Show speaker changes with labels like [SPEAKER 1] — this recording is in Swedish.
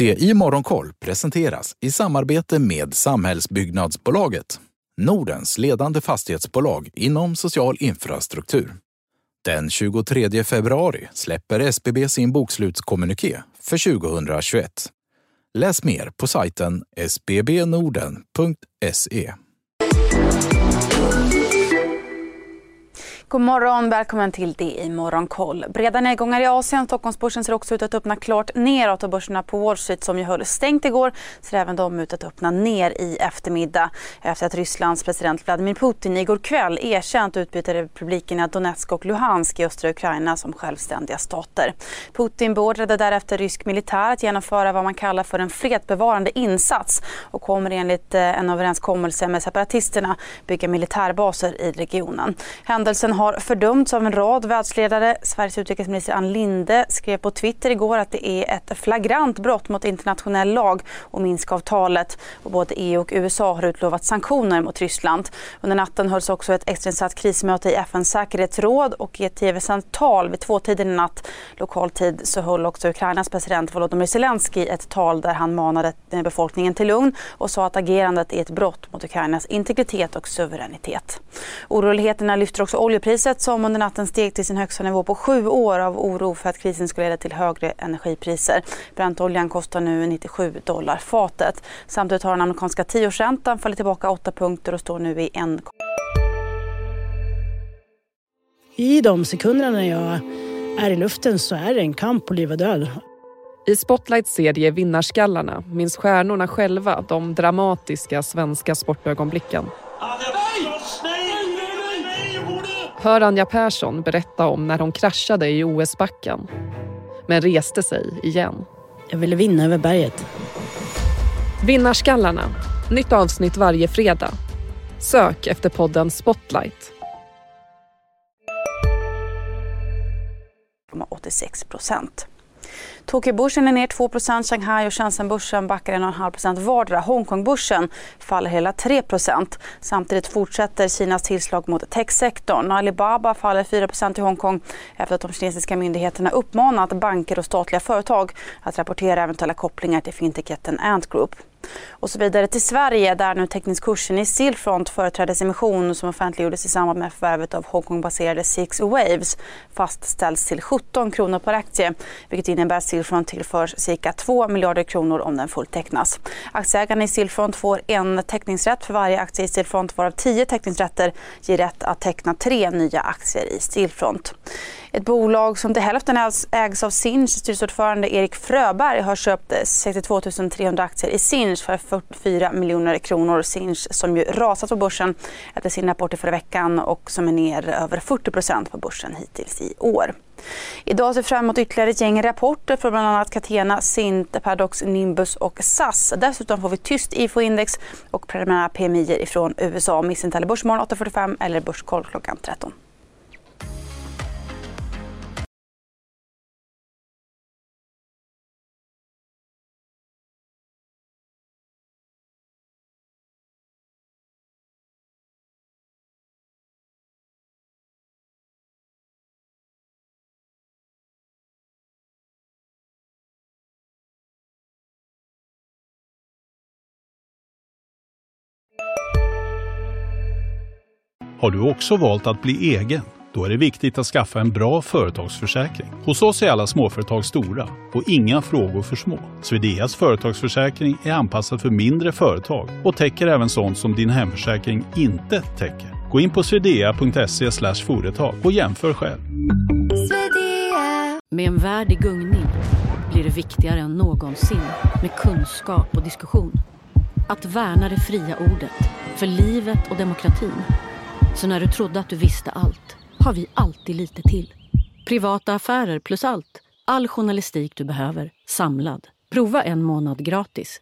[SPEAKER 1] Det i Morgonkoll presenteras i samarbete med Samhällsbyggnadsbolaget, Nordens ledande fastighetsbolag inom social infrastruktur. Den 23 februari släpper SBB sin bokslutskommuniké för 2021. Läs mer på sajten sbbnorden.se.
[SPEAKER 2] God morgon, välkommen till det i Morgonkoll. Breda nedgångar i Asien. Stockholmsbörsen ser också ut att öppna klart neråt och börserna på Wall Street som ju höll stängt igår ser även de ut att öppna ner i eftermiddag efter att Rysslands president Vladimir Putin igår kväll erkänt utbytarrepublikerna Donetsk och Luhansk i östra Ukraina som självständiga stater. Putin beordrade därefter rysk militär att genomföra vad man kallar för en fredsbevarande insats och kommer enligt eh, en överenskommelse med separatisterna bygga militärbaser i regionen. Händelsen har fördömts av en rad världsledare. Sveriges utrikesminister Ann Linde skrev på Twitter igår att det är ett flagrant brott mot internationell lag och Minskavtalet. Och både EU och USA har utlovat sanktioner mot Ryssland. Under natten hölls också ett extrainsatt krismöte i FNs säkerhetsråd och i ett tv-sänt tal vid tvåtiden i natt lokal tid så höll också Ukrainas president Volodymyr Zelensky ett tal där han manade befolkningen till lugn och sa att agerandet är ett brott mot Ukrainas integritet och suveränitet. Oroligheterna lyfter också oljepriset Oljepriset som under natten steg till sin högsta nivå på sju år av oro för att krisen skulle leda till högre energipriser. Brentoljan kostar nu 97 dollar fatet. Samtidigt har den amerikanska tioårsräntan fallit tillbaka 8 punkter och står nu i 1.
[SPEAKER 3] I de sekunderna när jag är i luften så är det en kamp på liv och död.
[SPEAKER 4] I Spotlights serie Vinnarskallarna minns stjärnorna själva de dramatiska svenska sportögonblicken. Hör Anja Persson berätta om när hon kraschade i OS-backen. Men reste sig igen.
[SPEAKER 3] Jag ville vinna över berget.
[SPEAKER 4] Vinnarskallarna. Nytt avsnitt varje fredag. Sök efter podden Spotlight.
[SPEAKER 2] 86 procent. Tokyobörsen är ner 2% Shanghai och Shenzhenbörsen backar 1,5% vardera. Hongkongbörsen faller hela 3% Samtidigt fortsätter Kinas tillslag mot techsektorn. Alibaba faller 4% i Hongkong efter att de kinesiska myndigheterna uppmanat banker och statliga företag att rapportera eventuella kopplingar till fintechjätten Ant Group. Och så vidare till Sverige där nu teckningskursen i Stillfront företrädesemission som offentliggjordes i samband med förvärvet av Hongkongbaserade Six Waves fastställs till 17 kronor per aktie vilket innebär att Stillfront tillförs cirka 2 miljarder kronor om den fulltecknas. Aktieägarna i Stillfront får en teckningsrätt för varje aktie i Stillfront varav 10 teckningsrätter ger rätt att teckna tre nya aktier i Stillfront. Ett bolag som till hälften ägs av Sinch styrelseordförande Erik Fröberg har köpt 62 300 aktier i Sinch för 44 miljoner kronor. Sinch som ju rasat på börsen efter sin rapport i förra veckan och som är ner över 40 på börsen hittills i år. Idag ser vi fram emot ytterligare ett gäng rapporter från bland annat Catena, Sint, Paradox, Nimbus och SAS. Dessutom får vi tyst IFO-index och preliminära PMI från USA. Missa inte heller Börsmorgon 8.45 eller Börskoll klockan 13.
[SPEAKER 5] Har du också valt att bli egen? Då är det viktigt att skaffa en bra företagsförsäkring. Hos oss är alla småföretag stora och inga frågor för små. Swedeas företagsförsäkring är anpassad för mindre företag och täcker även sånt som din hemförsäkring inte täcker. Gå in på swedea.se företag och jämför själv.
[SPEAKER 6] Med en värld i gungning blir det viktigare än någonsin med kunskap och diskussion. Att värna det fria ordet, för livet och demokratin så när du trodde att du visste allt har vi alltid lite till. Privata affärer plus allt. All journalistik du behöver, samlad. Prova en månad gratis